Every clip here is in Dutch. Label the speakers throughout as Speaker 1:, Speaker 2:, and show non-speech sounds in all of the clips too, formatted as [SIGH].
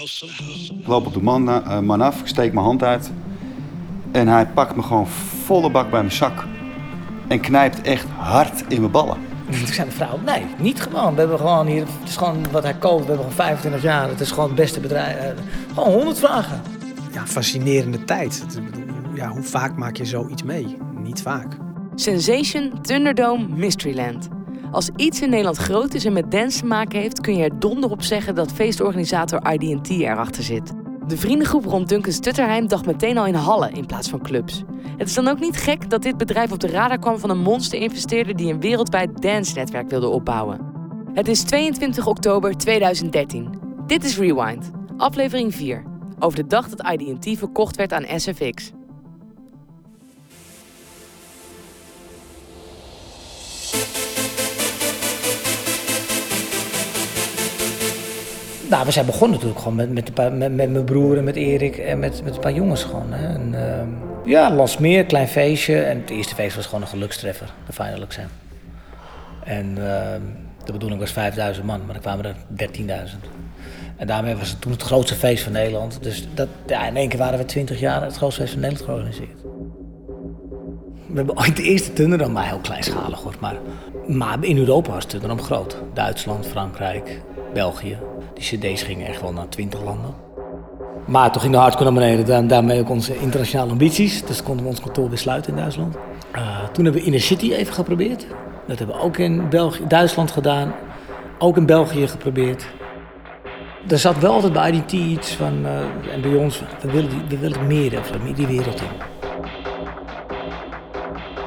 Speaker 1: Ik loop op de man, uh, man af, ik steek mijn hand uit. En hij pakt me gewoon volle bak bij mijn zak. En knijpt echt hard in mijn ballen.
Speaker 2: Toen zei de vrouw, nee, niet gewoon. We hebben gewoon hier, het is gewoon wat hij koopt. We hebben gewoon 25 jaar. Het is gewoon het beste bedrijf. Uh, gewoon 100 vragen.
Speaker 3: Ja, fascinerende tijd. Ja, hoe vaak maak je zoiets mee? Niet vaak.
Speaker 4: Sensation, Thunderdome, Mysteryland. Als iets in Nederland groot is en met dance te maken heeft, kun je er donder op zeggen dat feestorganisator IDT erachter zit. De vriendengroep rond Duncan Stutterheim dacht meteen al in hallen in plaats van clubs. Het is dan ook niet gek dat dit bedrijf op de radar kwam van een monster-investeerder die een wereldwijd dance-netwerk wilde opbouwen. Het is 22 oktober 2013. Dit is Rewind, aflevering 4, over de dag dat IDT verkocht werd aan SFX.
Speaker 2: Nou, we zijn begonnen natuurlijk gewoon met, met, met, mijn broer en met Erik en met, met een paar jongens gewoon. Hè. En, uh, ja, klein feestje. En het eerste feest was gewoon een gelukstreffer, de Final Exam. En uh, de bedoeling was 5000 man, maar er kwamen er 13.000. En daarmee was het toen het grootste feest van Nederland. Dus dat, ja, in één keer waren we 20 jaar het grootste feest van Nederland georganiseerd. We hebben ooit de eerste Thunderdome, maar heel kleinschalig hoor. Maar, maar in Europa was Thunderdome groot. Duitsland, Frankrijk, België. Die cd's gingen echt wel naar 20 landen. Maar toen ging de hardcore naar beneden. En daarmee ook onze internationale ambities. Dus konden we ons kantoor weer sluiten in Duitsland. Uh, toen hebben we Inner City even geprobeerd. Dat hebben we ook in België, Duitsland gedaan. Ook in België geprobeerd. Er zat wel altijd bij IDT iets van, uh, en bij ons, we willen, we willen meer, meer die wereld in.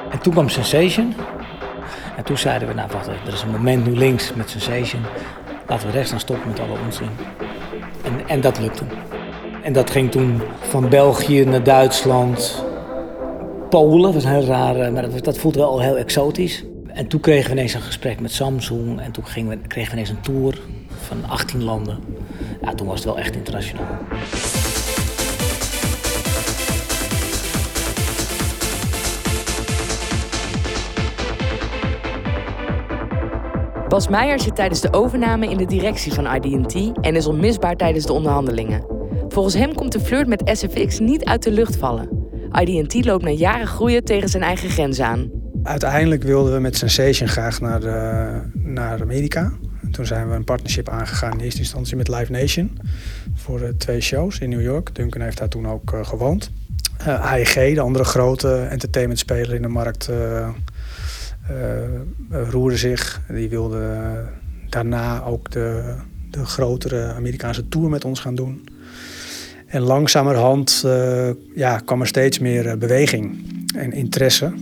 Speaker 2: En toen kwam Sensation. En toen zeiden we, nou wacht er is een moment nu links met Sensation. Laten we rechts gaan stoppen met alle onzin. En, en dat lukte. En dat ging toen van België naar Duitsland, Polen. Was heel raar, maar dat, voelde wel heel exotisch. En toen kregen we ineens een gesprek met Samsung. En toen we, kregen we ineens een tour van 18 landen. Ja, toen was het wel echt internationaal.
Speaker 4: Bas Meijer zit tijdens de overname in de directie van IDT en is onmisbaar tijdens de onderhandelingen. Volgens hem komt de flirt met SFX niet uit de lucht vallen. IDT loopt na jaren groeien tegen zijn eigen grens aan.
Speaker 3: Uiteindelijk wilden we met Sensation graag naar, de, naar Amerika. toen zijn we een partnership aangegaan in eerste instantie met Live Nation. Voor twee shows in New York. Duncan heeft daar toen ook uh, gewoond. Uh, AEG, de andere grote entertainmentspeler in de markt, roerde zich. Die wilde daarna ook de, de grotere Amerikaanse tour met ons gaan doen. En langzamerhand ja, kwam er steeds meer beweging en interesse.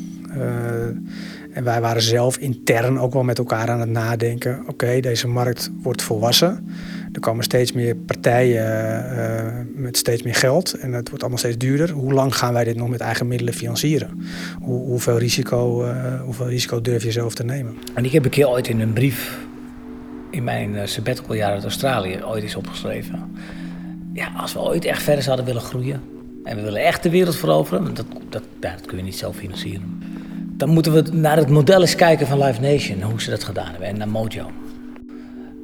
Speaker 3: En wij waren zelf intern ook wel met elkaar aan het nadenken. Oké, deze markt wordt volwassen. Er komen steeds meer partijen uh, met steeds meer geld en het wordt allemaal steeds duurder. Hoe lang gaan wij dit nog met eigen middelen financieren? Hoe, hoeveel, risico, uh, hoeveel risico durf je zelf te nemen?
Speaker 2: En ik heb een keer ooit in een brief in mijn uh, sabbatical jaar uit Australië ooit eens opgeschreven. Ja, als we ooit echt verder zouden willen groeien en we willen echt de wereld veroveren, dat, dat, dat kun je niet zelf financieren. Dan moeten we naar het model eens kijken van Live Nation, hoe ze dat gedaan hebben en naar Mojo.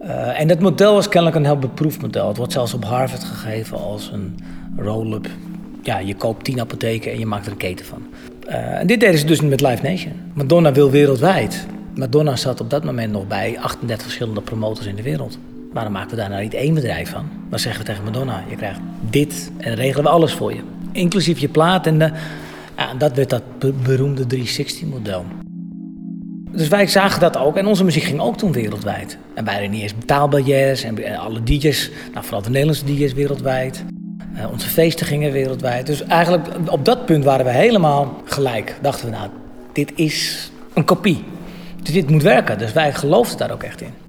Speaker 2: Uh, en dat model was kennelijk een heel beproefd model. Het wordt zelfs op Harvard gegeven als een roll-up. Ja, je koopt tien apotheken en je maakt er een keten van. Uh, en dit deden ze dus met Live Nation. Madonna wil wereldwijd. Madonna zat op dat moment nog bij 38 verschillende promotors in de wereld. Waarom maken we daar nou niet één bedrijf van? Dan zeggen we tegen Madonna, je krijgt dit en regelen we alles voor je. Inclusief je plaat en de, ja, dat werd dat beroemde 360-model. Dus wij zagen dat ook. En onze muziek ging ook toen wereldwijd. En wij hadden niet eens betaalbarrières. En alle DJ's, nou, vooral de Nederlandse DJ's wereldwijd. Uh, onze feesten gingen wereldwijd. Dus eigenlijk op dat punt waren we helemaal gelijk. Dachten we, nou, dit is een kopie. Dus dit moet werken. Dus wij geloofden daar ook echt in.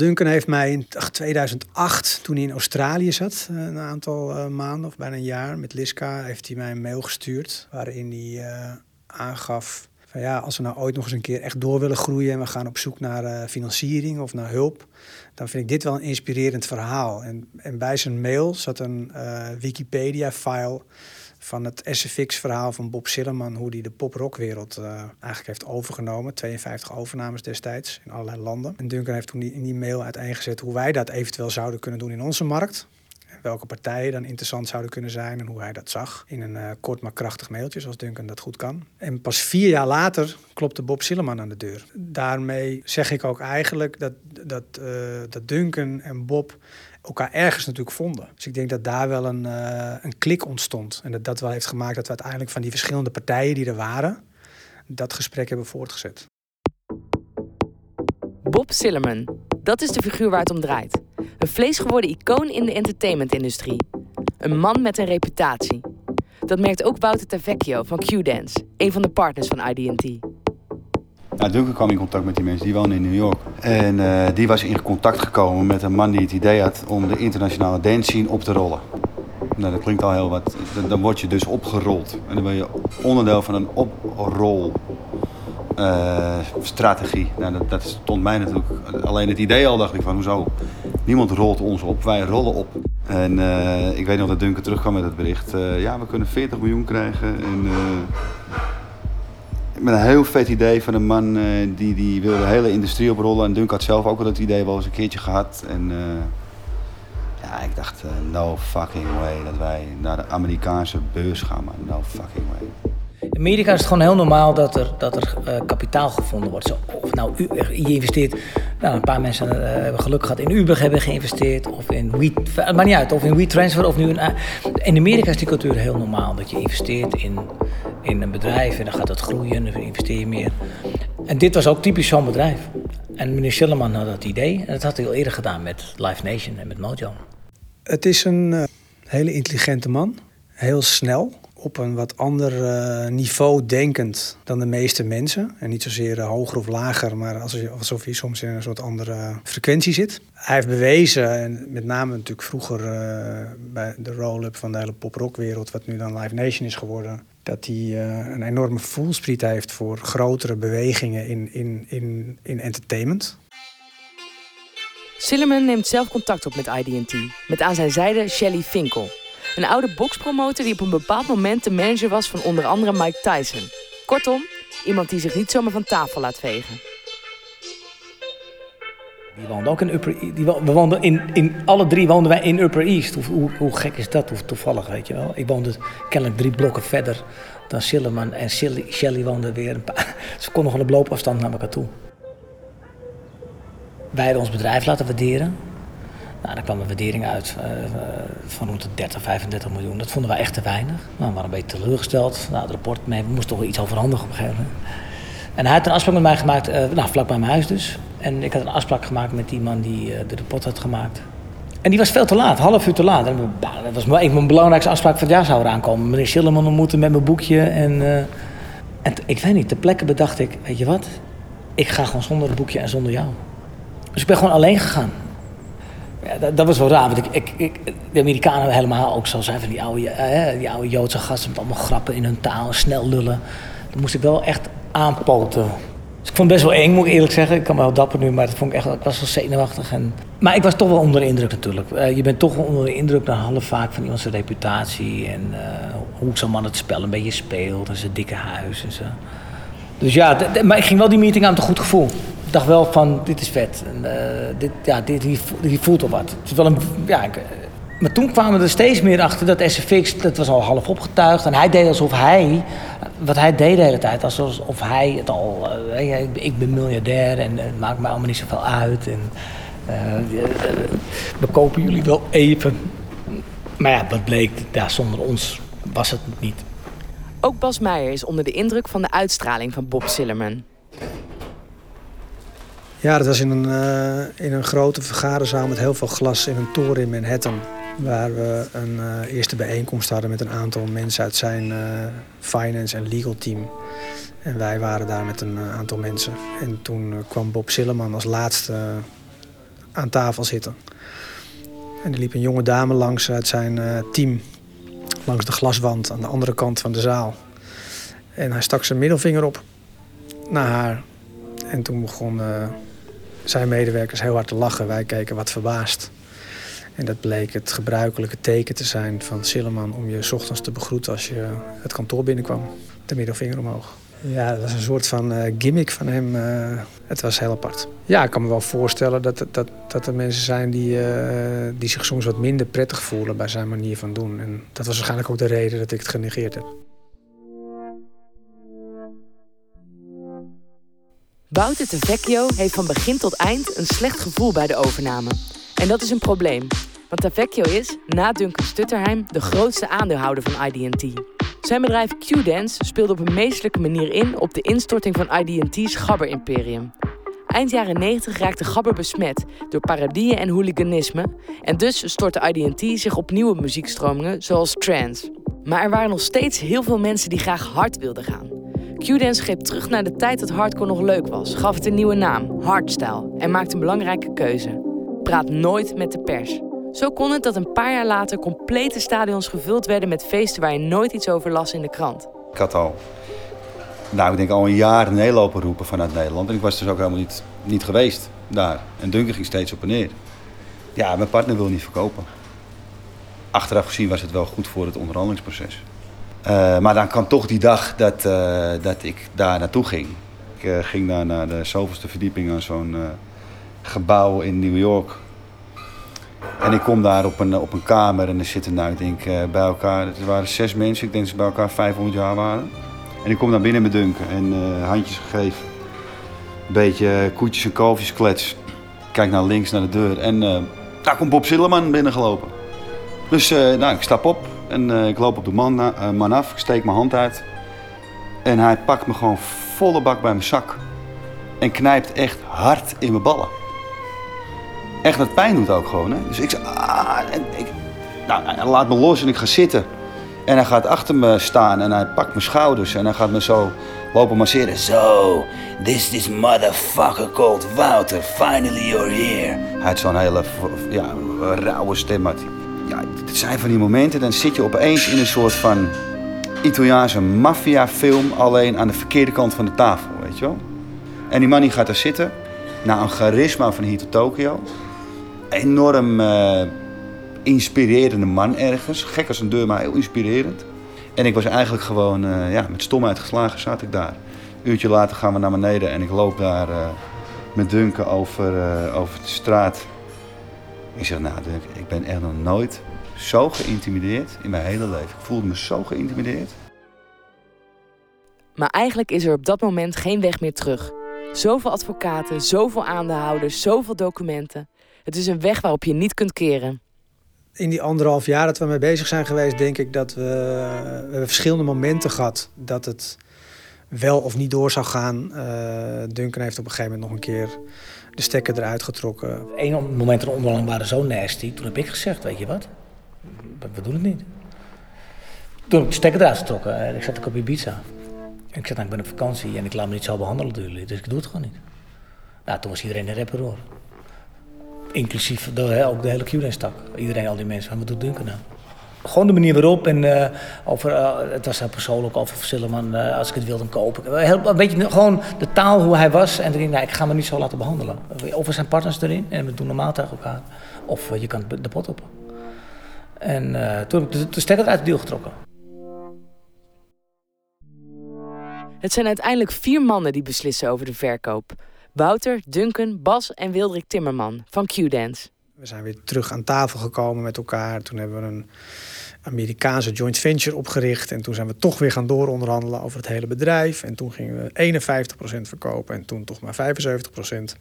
Speaker 3: Duncan heeft mij in 2008, toen hij in Australië zat, eh, een aantal uh, maanden of bijna een jaar met Liska, heeft hij mij een mail gestuurd waarin hij uh, aangaf van ja, als we nou ooit nog eens een keer echt door willen groeien en we gaan op zoek naar financiering of naar hulp, dan vind ik dit wel een inspirerend verhaal. En, en bij zijn mail zat een Wikipedia-file van het SFX-verhaal van Bob Sillerman, hoe hij de pop-rockwereld uh, eigenlijk heeft overgenomen. 52 overnames destijds in allerlei landen. En Duncan heeft toen in die mail uiteengezet hoe wij dat eventueel zouden kunnen doen in onze markt welke partijen dan interessant zouden kunnen zijn en hoe hij dat zag. In een uh, kort maar krachtig mailtje, zoals Duncan dat goed kan. En pas vier jaar later klopte Bob Silleman aan de deur. Daarmee zeg ik ook eigenlijk dat, dat, uh, dat Duncan en Bob elkaar ergens natuurlijk vonden. Dus ik denk dat daar wel een, uh, een klik ontstond. En dat dat wel heeft gemaakt dat we uiteindelijk van die verschillende partijen die er waren, dat gesprek hebben voortgezet.
Speaker 4: Bob Sillerman, dat is de figuur waar het om draait. Een vleesgeworden icoon in de entertainmentindustrie. Een man met een reputatie. Dat merkt ook Wouter Tavecchio van Q-Dance, een van de partners van ID&T.
Speaker 1: Duncan kwam in contact met die mensen, die wonen in New York. En uh, die was in contact gekomen met een man die het idee had om de internationale dance scene op te rollen. Nou, dat klinkt al heel wat. Dan word je dus opgerold. En dan ben je onderdeel van een oprol uh, strategie. Nou, dat, dat stond mij natuurlijk. Alleen het idee al dacht ik van hoezo? Niemand rolt ons op, wij rollen op. En uh, ik weet nog dat Duncan terugkwam met het bericht. Ja, we kunnen 40 miljoen krijgen. En, met een heel vet idee van een man die, die wilde de hele industrie oprollen. En Duncan had zelf ook al dat idee wel eens een keertje gehad. En ja, ik dacht, no fucking way dat wij naar de Amerikaanse beurs gaan, man. No fucking way.
Speaker 2: In Amerika is het gewoon heel normaal dat er, dat er uh, kapitaal gevonden wordt. Zo, of nou, je investeert, nou, een paar mensen uh, hebben geluk gehad in Uber hebben geïnvesteerd. Of in We, het maakt niet uit, of in WeTransfer of nu in... In Amerika is die cultuur heel normaal. Dat je investeert in, in een bedrijf en dan gaat het groeien en dan investeer je meer. En dit was ook typisch zo'n bedrijf. En meneer Schilleman had dat idee. En dat had hij al eerder gedaan met Live Nation en met Mojo.
Speaker 3: Het is een hele intelligente man. Heel snel op een wat ander uh, niveau denkend dan de meeste mensen. En niet zozeer uh, hoger of lager, maar alsof hij soms in een soort andere frequentie zit. Hij heeft bewezen, en met name natuurlijk vroeger bij de roll-up van de hele pop-rock-wereld, wat nu dan Live Nation is geworden, dat hij een enorme voelspriet heeft voor grotere bewegingen in, in, in, in entertainment.
Speaker 4: Silliman neemt zelf contact op met ID&T, met aan zijn zijde Shelly Finkel, een oude boxpromotor die op een bepaald moment de manager was van onder andere Mike Tyson. Kortom, iemand die zich niet zomaar van tafel laat vegen.
Speaker 2: Die woonde ook in Upper East. Die we woonden in, in, alle drie woonden wij in Upper East. Hoe, hoe, gek is dat? Hoe toevallig, weet je wel. Ik woonde kennelijk drie blokken verder dan Sillerman. En Shelly, Shelly woonde weer een paar... [LAUGHS] Ze konden gewoon op loopafstand naar elkaar toe. Wij hebben ons bedrijf laten waarderen. Nou, daar kwam een waardering uit uh, van rond de 30, 35 miljoen. Dat vonden wij echt te weinig. Nou, we waren een beetje teleurgesteld. Nou, het rapport, mee, we moesten toch wel iets overhandigen op een gegeven moment. En hij had een afspraak met mij gemaakt, uh, nou, vlak bij mijn huis dus. En ik had een afspraak gemaakt met die man die uh, de rapport had gemaakt. En die was veel te laat, half uur te laat. Dat was van mijn belangrijkste afspraak van het jaar zou eraan komen. Meneer Schillerman ontmoeten met mijn boekje. En, en ik weet niet, ter plekke bedacht ik, weet je wat? Ik ga gewoon zonder het boekje en zonder jou. Dus ik ben gewoon alleen gegaan. Ja, dat, dat, was wel raar, want ik, ik, de Amerikanen helemaal ook zo zijn van die oude, eh, die Joodse gasten met allemaal grappen in hun taal, snel lullen. Dan moest ik wel echt aanpoten. Dus ik vond het best wel eng, moet ik eerlijk zeggen. Ik kan wel dapper nu, maar dat vond ik echt, ik was wel zenuwachtig. En... Maar ik was toch wel onder de indruk natuurlijk. Uh, je bent toch wel onder de indruk dan half vaak van iemands reputatie en uh, hoe zo'n man het spel een beetje speelt en zijn dikke huis en zo. Dus ja, maar ik ging wel die meeting aan met een goed gevoel dacht wel van, dit is vet. En, uh, dit, ja, dit, hier, voelt al wat. Het is wel een, ja, ik, maar toen kwamen we er steeds meer achter dat SFX, dat was al half opgetuigd. En hij deed alsof hij, wat hij deed de hele tijd, alsof hij het al, uh, ik ben miljardair en het maakt mij allemaal niet zoveel uit. En we kopen jullie wel even. Maar ja, dat bleek, ja, zonder ons was het niet.
Speaker 4: Ook Bas Meijer is onder de indruk van de uitstraling van Bob Sillerman.
Speaker 3: Ja, dat was in een, uh, in een grote vergaderzaal met heel veel glas in een toren in Manhattan. Waar we een uh, eerste bijeenkomst hadden met een aantal mensen uit zijn uh, finance en legal team. En wij waren daar met een aantal mensen. En toen kwam Bob Silleman als laatste aan tafel zitten. En er liep een jonge dame langs uit zijn team. Langs de glaswand aan de andere kant van de zaal. En hij stak zijn middelvinger op naar haar. En toen begon zijn medewerkers heel hard te lachen. Wij keken wat verbaasd. En dat bleek het gebruikelijke teken te zijn van Silleman om je 's ochtends te begroeten als je het kantoor binnenkwam. De middelvinger omhoog. Ja, dat was een soort van uh, gimmick van hem. Uh, het was heel apart. Ja, ik kan me wel voorstellen dat, dat, dat er mensen zijn die, uh, die zich soms wat minder prettig voelen bij zijn manier van doen. En dat was waarschijnlijk ook de reden dat ik het genegeerd heb.
Speaker 4: Wouter de Vecchio heeft van begin tot eind een slecht gevoel bij de overname. En dat is een probleem. Want Tavecchio is, na Duncan Stutterheim, de grootste aandeelhouder van IDT. Zijn bedrijf Q-Dance speelde op een meestelijke manier in op de instorting van IDT's Gabber-imperium. Eind jaren 90 raakte Gabber besmet door parodieën en hooliganisme en dus stortte IDT zich op nieuwe muziekstromingen zoals trance. Maar er waren nog steeds heel veel mensen die graag hard wilden gaan. Q-Dance greep terug naar de tijd dat hardcore nog leuk was, gaf het een nieuwe naam, hardstyle, en maakte een belangrijke keuze. Praat nooit met de pers. Zo kon het dat een paar jaar later complete stadions gevuld werden met feesten waar je nooit iets over las in de krant.
Speaker 1: Ik had al, nou ik denk al een jaar lopen roepen vanuit Nederland. En ik was dus ook helemaal niet, niet geweest daar. En Duncan ging steeds op en neer. Ja, mijn partner wil niet verkopen. Achteraf gezien was het wel goed voor het onderhandelingsproces. Uh, maar dan kwam toch die dag dat, uh, dat ik daar naartoe ging. Ik uh, ging daar naar de zoveelste verdieping aan zo'n gebouw in New York. En ik kom daar op een, op een kamer en er zitten nou, ik denk bij elkaar, het waren zes mensen, ik denk dat ze bij elkaar 500 jaar waren. En ik kom daar binnen met Dunken en handjes gegeven. Een beetje koetjes en kalfjes klets. Kijk naar links naar de deur en daar komt Bob Zilleman binnengelopen. Dus nou, ik stap op, en uh, ik loop op de man, uh, man af, ik steek mijn hand uit. En hij pakt me gewoon volle bak bij mijn zak. En knijpt echt hard in mijn ballen. Echt, dat pijn doet ook gewoon. Hè? Dus ik zeg, ah, en ik, nou, hij laat me los en ik ga zitten. En hij gaat achter me staan en hij pakt mijn schouders en hij gaat me zo lopen masseren. So, this is motherfucker called Wouter, finally you're here. Hij had zo'n hele, ja, rauwe stem had ja, het zijn van die momenten, dan zit je opeens in een soort van Italiaanse maffiafilm, alleen aan de verkeerde kant van de tafel, weet je wel. En die man die gaat daar zitten, na een charisma van hier tot Tokio. Enorm uh, inspirerende man ergens, gek als een deur, maar heel inspirerend. En ik was eigenlijk gewoon, uh, ja, met stomheid geslagen zat ik daar. Een uurtje later gaan we naar beneden en ik loop daar uh, met Duncan over, over de straat ik zeg, nou, ik ben echt nog nooit zo geïntimideerd in mijn hele leven. Ik voelde me zo geïntimideerd.
Speaker 4: Maar eigenlijk is er op dat moment geen weg meer terug. Zoveel advocaten, zoveel aandeelhouders, zoveel documenten. Het is een weg waarop je niet kunt keren.
Speaker 3: In die anderhalf jaar dat we mee bezig zijn geweest, denk ik dat we, we hebben verschillende momenten gehad dat het wel of niet door zou gaan. Uh, Duncan heeft op een gegeven moment nog een keer de stekker eruit getrokken.
Speaker 2: Eén moment in de waren zo nasty. Toen heb ik gezegd, weet je wat, we doen het niet. Toen heb ik de stekker eruit getrokken. Ik zat ook op Ibiza. En ik zei, nou, ik ben op vakantie en ik laat me niet zo behandelen door jullie. Dus ik doe het gewoon niet. Nou, toen was iedereen een rapper hoor. Inclusief ook de hele Q-stak. Iedereen, al die mensen, wat doet Duncan nou? Gewoon de manier waarop en uh, over, uh, het was persoonlijk over Sillerman, uh, als ik het wilde kopen. Heel, een beetje gewoon de taal hoe hij was en erin, nou, ik ga me niet zo laten behandelen. Of er zijn partners erin en we doen normaal tegen elkaar. Of je kan de pot op. En toen heb ik de, de stekker uit het deal getrokken.
Speaker 4: Het zijn uiteindelijk vier mannen die beslissen over de verkoop. Wouter, Duncan, Bas en Wildrik Timmerman van Q-Dance.
Speaker 3: We zijn weer terug aan tafel gekomen met elkaar. Toen hebben we een Amerikaanse joint venture opgericht. En toen zijn we toch weer gaan dooronderhandelen over het hele bedrijf. En toen gingen we 51% verkopen en toen toch maar 75%.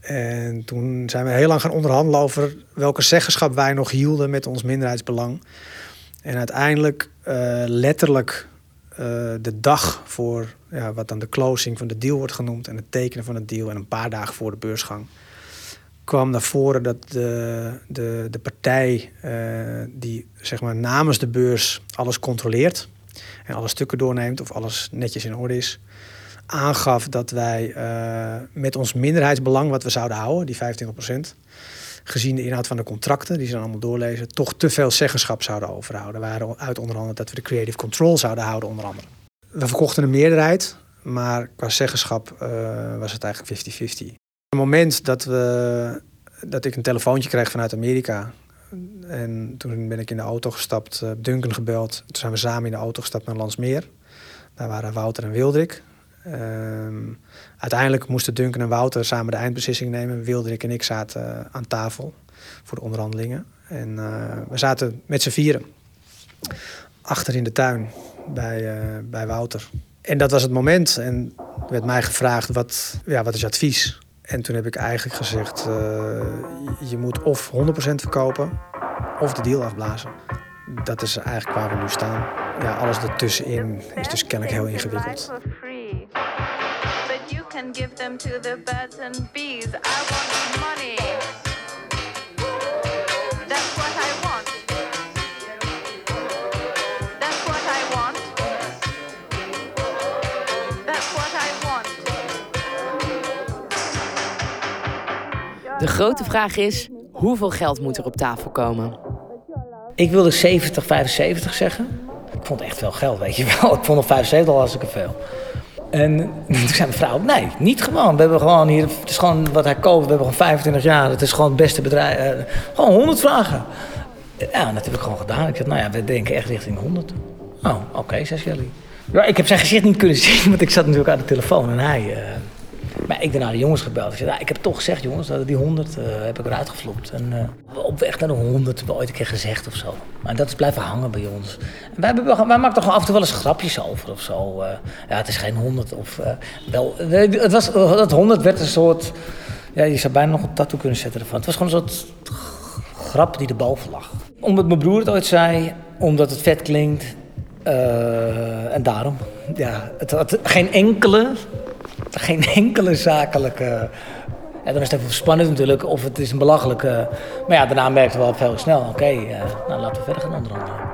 Speaker 3: En toen zijn we heel lang gaan onderhandelen over welke zeggenschap wij nog hielden met ons minderheidsbelang. En uiteindelijk, uh, letterlijk, uh, de dag voor ja, wat dan de closing van de deal wordt genoemd en het tekenen van het deal en een paar dagen voor de beursgang kwam naar voren dat de, de, de partij uh, die zeg maar namens de beurs alles controleert en alle stukken doorneemt of alles netjes in orde is, aangaf dat wij uh, met ons minderheidsbelang wat we zouden houden, die 25%, gezien de inhoud van de contracten, die ze dan allemaal doorlezen, toch te veel zeggenschap zouden overhouden. We waren uit onder andere dat we de creative control zouden houden, onder andere. We verkochten een meerderheid, maar qua zeggenschap uh, was het eigenlijk 50-50. Het moment dat we dat ik een telefoontje kreeg vanuit Amerika. En toen ben ik in de auto gestapt, uh, Duncan gebeld. Toen zijn we samen in de auto gestapt naar Landsmeer. Daar waren Wouter en Wildrik. Ehm, uiteindelijk moesten Duncan en Wouter samen de eindbeslissing nemen. Wildrik en ik zaten aan tafel voor de onderhandelingen. En uh, we zaten met z'n vieren achter in de tuin bij, bij Wouter. En dat was het moment. En er werd mij gevraagd, wat, ja, wat is je advies? En toen heb ik eigenlijk gezegd, uh, je moet of 100% verkopen of de deal afblazen. Dat is eigenlijk waar we nu staan. Ja, alles ertussenin is dus kennelijk heel ingewikkeld. Give them to the birds and bees. I want money.
Speaker 4: De grote vraag is: hoeveel geld moet er op tafel komen?
Speaker 2: Ik wilde 70, 75 zeggen. Ik vond echt veel geld, weet je wel. [LAUGHS] Ik vond nog 75 al hartstikke veel. En [LAUGHS] toen zei mijn vrouw, nee, niet gewoon. We hebben gewoon hier, het is gewoon wat hij koopt. We hebben gewoon 25 jaar. Het is gewoon het beste bedrijf. Uh, gewoon 100 vragen. Ja, dat heb ik gewoon gedaan. Ik zei, nou ja, we denken echt richting 100. Oh, oké, okay, zes jullie. Ja, ik heb zijn gezicht niet kunnen [LAUGHS] zien, want ik zat natuurlijk aan de telefoon. En hij... Uh, maar ik naar de jongens gebeld. Ik zei, nou, ik heb toch gezegd, jongens, die 100 uh, heb ik eruit geflopt. En uh, op weg naar de 100 hebben we ooit een keer gezegd of zo. Maar dat is blijven hangen bij ons. En wij, hebben, wij maken toch af en toe wel eens grapjes over of zo. Uh, ja, het is geen 100 of wel. Het was, dat 100 werd een soort. Ja, je zou bijna nog een tattoo kunnen zetten ervan. Het was gewoon een soort grap die erboven lag. Omdat mijn broer het ooit zei, omdat het vet klinkt. en daarom. Ja, het had geen enkele geen enkele zakelijke. Dan is het even spannend natuurlijk, of het is een belachelijke. Maar ja, daarna merkten we wel veel snel: oké, uh, nou laten we verder gaan onderhandelen.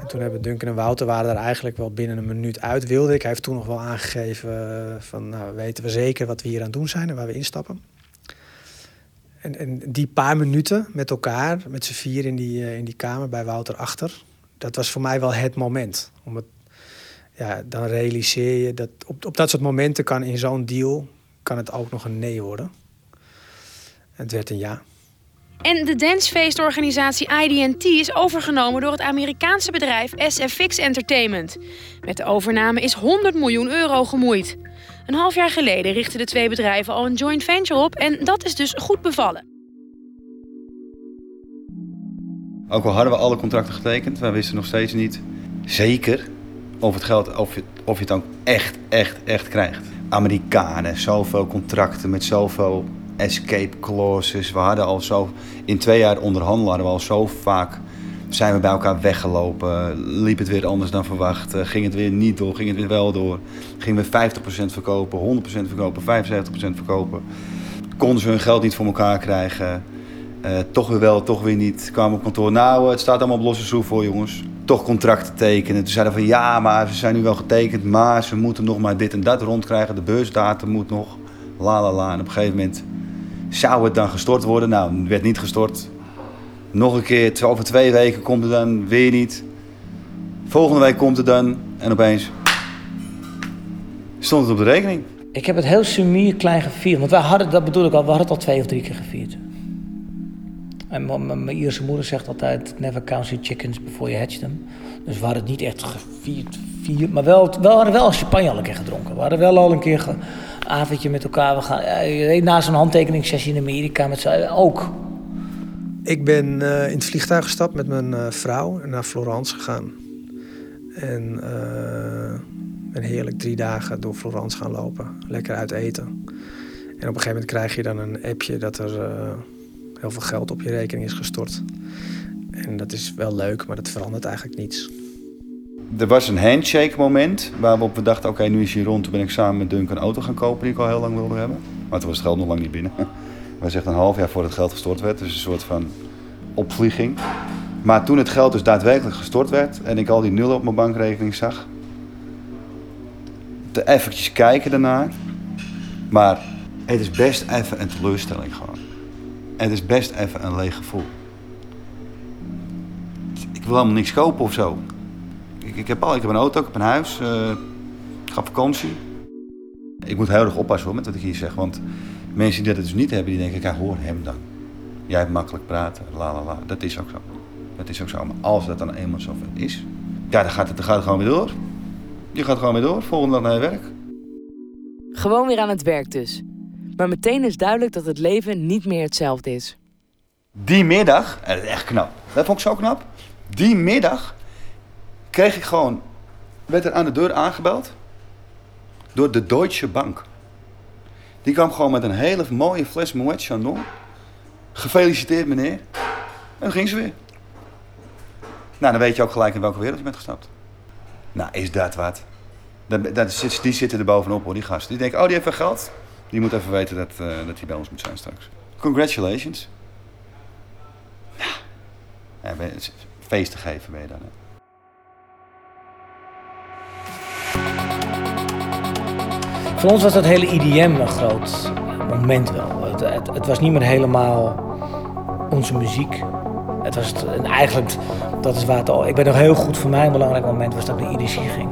Speaker 3: En toen hebben Duncan en Wouter waren er eigenlijk wel binnen een minuut uit. Wilde ik. Hij heeft toen nog wel aangegeven van, nou, weten we zeker wat we hier aan het doen zijn en waar we instappen. En, en die paar minuten met elkaar, met z'n vier in die, in die kamer bij Wouter achter, dat was voor mij wel het moment. Om het ja, dan realiseer je dat op, op dat soort momenten kan in zo'n deal kan het ook nog een nee worden. Het werd een ja.
Speaker 5: En de dancefeestorganisatie IDT is overgenomen door het Amerikaanse bedrijf SFX Entertainment. Met de overname is 100 miljoen euro gemoeid. Een half jaar geleden richtten de twee bedrijven al een joint venture op en dat is dus goed bevallen.
Speaker 1: Ook al hadden we alle contracten getekend, wij wisten nog steeds niet zeker of het geld, of je, of je het dan echt, echt, echt krijgt. Amerikanen, zoveel contracten met zoveel escape clauses. We hadden al zo, in twee jaar onderhandelen hadden we al zo vaak, zijn we bij elkaar weggelopen. Liep het weer anders dan verwacht, ging het weer niet door, ging het weer wel door. Gingen we 50% verkopen, 100% verkopen, 75% verkopen. Konden ze hun geld niet voor elkaar krijgen. Uh, toch weer wel, toch weer niet. Kwamen op kantoor, nou het staat allemaal op losse schroef voor jongens toch contracten tekenen. Toen zeiden van ja, maar ze zijn nu wel getekend, maar ze moeten nog maar dit en dat rondkrijgen. De beursdatum moet nog, la la la. En op een gegeven moment zou het dan gestort worden. Nou, het werd niet gestort. Nog een keer, over twee weken komt het dan weer niet. Volgende week komt het dan en opeens stond het op de rekening.
Speaker 2: Ik heb het heel sumier klein gevierd. Want wij hadden, dat bedoel ik al, we hadden het al twee of drie keer gevierd. En mijn Ierse moeder zegt altijd: never count your chickens before you hatch them. Dus we hadden het niet echt gevierd, vier, maar wel, we hadden wel champagne al een keer gedronken. We hadden wel al een keer een avondje met elkaar. We gaan, eh, na zo'n handtekeningssessie in Amerika met z'n ook.
Speaker 3: Ik ben uh, in het vliegtuig gestapt met mijn uh, vrouw en naar Florence gegaan. En uh, ben heerlijk drie dagen door Florence gaan lopen. Lekker uit eten. En op een gegeven moment krijg je dan een appje dat er heel veel geld op je rekening is gestort. En dat is wel leuk, maar dat verandert eigenlijk niets.
Speaker 1: Er was een handshake moment waarop we dachten, oké, nu is hij rond. Toen ben ik samen met Dunk een auto gaan kopen die ik al heel lang wilde hebben. Maar toen was het geld nog lang niet binnen. [LAUGHS] Wij zeggen een half jaar voordat het geld gestort werd. Dus een soort van opvlieging. Maar toen het geld dus daadwerkelijk gestort werd en ik al die nullen op mijn bankrekening zag, te eventjes kijken daarnaar. Maar het is best even een teleurstelling gewoon. Het is best even een leeg gevoel. Ik wil helemaal niks kopen of zo. Ik, ik, heb, al, ik heb een auto, ik heb een huis, uh, ik ga vakantie. Ik moet heel erg oppassen hoor, met wat ik hier zeg. Want mensen die dat dus niet hebben, die denken, kijk, hoor hem dan. Jij hebt makkelijk praten, la la la. Dat is ook zo. Dat is ook zo. Maar als dat dan eenmaal zo is, ja, dan gaat het, dan gaat het gewoon weer door. Je gaat gewoon weer door, volgende dag naar je werk.
Speaker 4: Gewoon weer aan het werk dus. Maar meteen is duidelijk dat het leven niet meer hetzelfde is.
Speaker 1: Die middag, echt knap. Dat vond ik zo knap. Die middag kreeg ik gewoon, werd er aan de deur aangebeld door de Deutsche Bank. Die kwam gewoon met een hele mooie fles Moet Chandon. Gefeliciteerd meneer. En dan ging ze weer. Nou, dan weet je ook gelijk in welke wereld je bent gestapt. Nou, is dat wat? Die zitten er bovenop hoor, die gasten. Die denken, oh die heeft geld. Die moet even weten dat, uh, dat hij bij ons moet zijn straks. Congratulations. Ja, ben, feest te geven ben je dan. Hè?
Speaker 2: Voor ons was dat hele IDM een groot moment wel. Het, het, het was niet meer helemaal onze muziek. Het was het, en eigenlijk, dat is waar het al. Ik ben nog heel goed voor mij een belangrijk moment was dat ik naar IDC ging.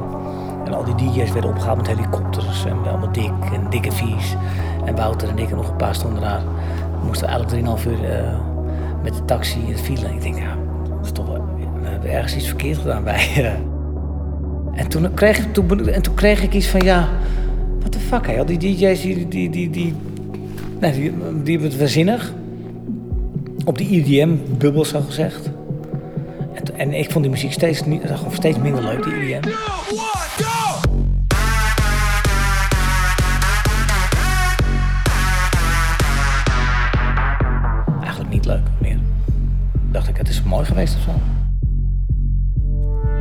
Speaker 2: En al die DJ's werden opgehaald met helikopters en allemaal dik en dikke vies. En Wouter en ik en nog een paar stonden daar. We moesten eigenlijk 3,5 uur uh, met de taxi in het file. En ik denk, ja, dat is toch we hebben ergens iets verkeerd gedaan bij. en, toen kreeg ik, toen, en toen kreeg ik iets van, ja, what the fuck, hè? Al die DJ's die, die, die, die, die, die hebben het waanzinnig. Op die EDM-bubbel, zo gezegd. En, en, ik vond die muziek steeds, steeds minder leuk, die EDM. Eigenlijk niet leuk meer. Dacht ik, het is mooi geweest of zo.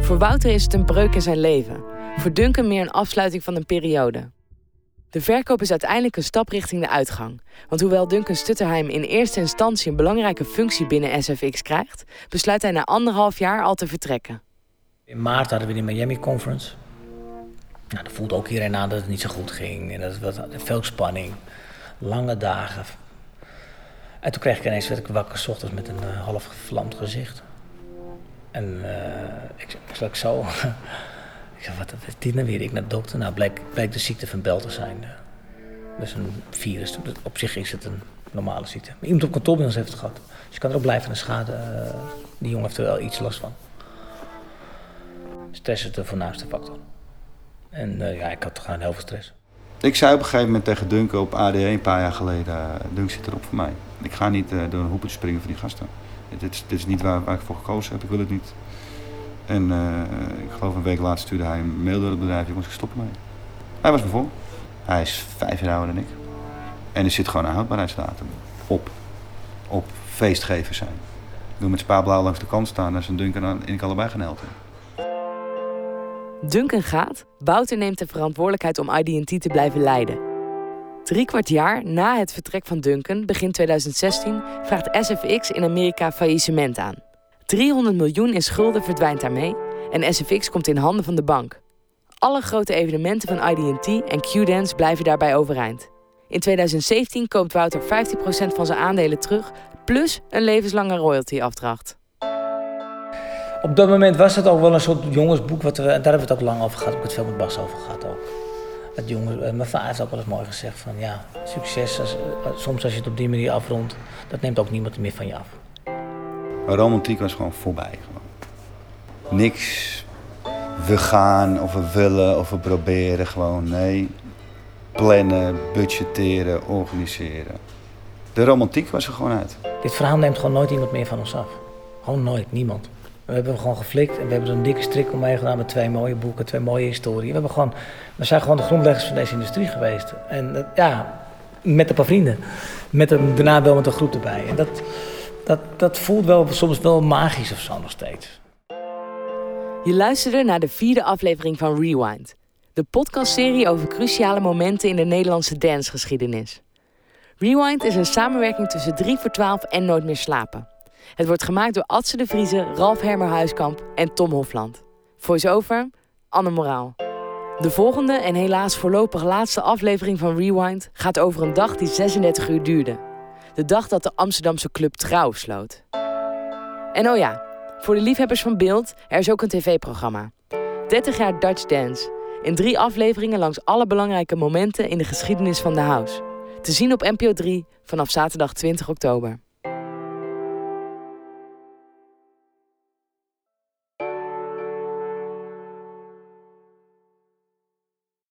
Speaker 4: Voor Wouter is het een breuk in zijn leven. Voor Duncan meer een afsluiting van een periode. De verkoop is uiteindelijk een stap richting de uitgang. Want hoewel Duncan Stutterheim in eerste instantie een belangrijke functie binnen SFX krijgt, besluit hij na anderhalf jaar al te vertrekken.
Speaker 2: In maart hadden we de Miami Conference. Nou, dat voelde ook iedereen aan dat het niet zo goed ging. En dat was veel spanning. Lange dagen. En toen kreeg ik ineens werd ik wakker s ochtends met een uh, half gevlamd gezicht. En uh, ik, ik zo. [LAUGHS] Ik zei, wat is dit nou weer? Ik naar de dokter. Nou, bleek de ziekte van Bel te zijn. Is een virus. Op zich is het een normale ziekte. Maar iemand op kantoor bij ons heeft het gehad. Dus je kan er ook blijven schade. Uh, die jongen heeft er wel iets last van. Stress is de voornaamste factor. En uh, ja, ik had gewoon heel veel stress.
Speaker 1: Ik zei op een gegeven moment tegen Duncan op AD1 een paar jaar geleden... Uh, Dunk zit erop voor mij. Ik ga niet uh, door een hoepel springen voor die gasten. Dit, is, is niet waar, waar ik voor gekozen heb. Ik wil het niet. En ik geloof een week later stuurde hij een mail door het bedrijf. Ik moest stoppen mee. Hij was me vol. Hij is vijf jaar ouder dan ik. En er zit gewoon een houdbaarheidsdatum op. Op feestgevers zijn. Ik doe met spaarblauw langs de kant staan. en zijn Duncan en ik allebei gaan helpen.
Speaker 4: Duncan gaat. Wouter neemt de verantwoordelijkheid om ID&T te blijven leiden. Drie kwart jaar na het vertrek van Duncan, begin 2016, vraagt SFX in Amerika faillissement aan. 300 miljoen in schulden verdwijnt daarmee en SFX komt in handen van de bank. Alle grote evenementen van ID&T en Q-Dance blijven daarbij overeind. In 2017 koopt Wouter 15% van zijn aandelen terug, plus een levenslange royalty-afdracht.
Speaker 2: Op dat moment was het ook wel een soort jongensboek, wat we, daar hebben we het ook lang over gehad, ik heb het veel met Bas over gehad ook. Het jongens, eh, mijn vader heeft ook wel eens mooi gezegd van ja, succes, als, eh, soms als je het op die manier afrondt, dat neemt ook niemand meer van je af.
Speaker 1: Romantiek was gewoon voorbij. Gewoon. Niks. We gaan of we willen of we proberen. Gewoon nee. Plannen, budgetteren, organiseren. De romantiek was er gewoon uit.
Speaker 2: Dit verhaal neemt gewoon nooit iemand meer van ons af. Gewoon nooit, niemand. We hebben gewoon geflikt en we hebben er een dikke strik omheen gedaan met twee mooie boeken, twee mooie historieën. We, hebben gewoon, we zijn gewoon de grondleggers van deze industrie geweest. En ja, met een paar vrienden. Met een, daarna wel met een groep erbij. En dat, dat, dat voelt wel soms wel magisch of zo nog steeds.
Speaker 4: Je luisterde naar de vierde aflevering van Rewind. De podcastserie over cruciale momenten in de Nederlandse dancegeschiedenis. Rewind is een samenwerking tussen 3 voor 12 en Nooit meer slapen. Het wordt gemaakt door Adse de Vrieze, Ralf Hermer Huiskamp en Tom Hofland. Voice-over, Anne Moraal. De volgende en helaas voorlopig laatste aflevering van Rewind gaat over een dag die 36 uur duurde. De dag dat de Amsterdamse club Trouw sloot. En oh ja, voor de liefhebbers van beeld, er is ook een tv-programma. 30 jaar Dutch Dance. In drie afleveringen langs alle belangrijke momenten in de geschiedenis van de house. Te zien op NPO 3 vanaf zaterdag 20 oktober.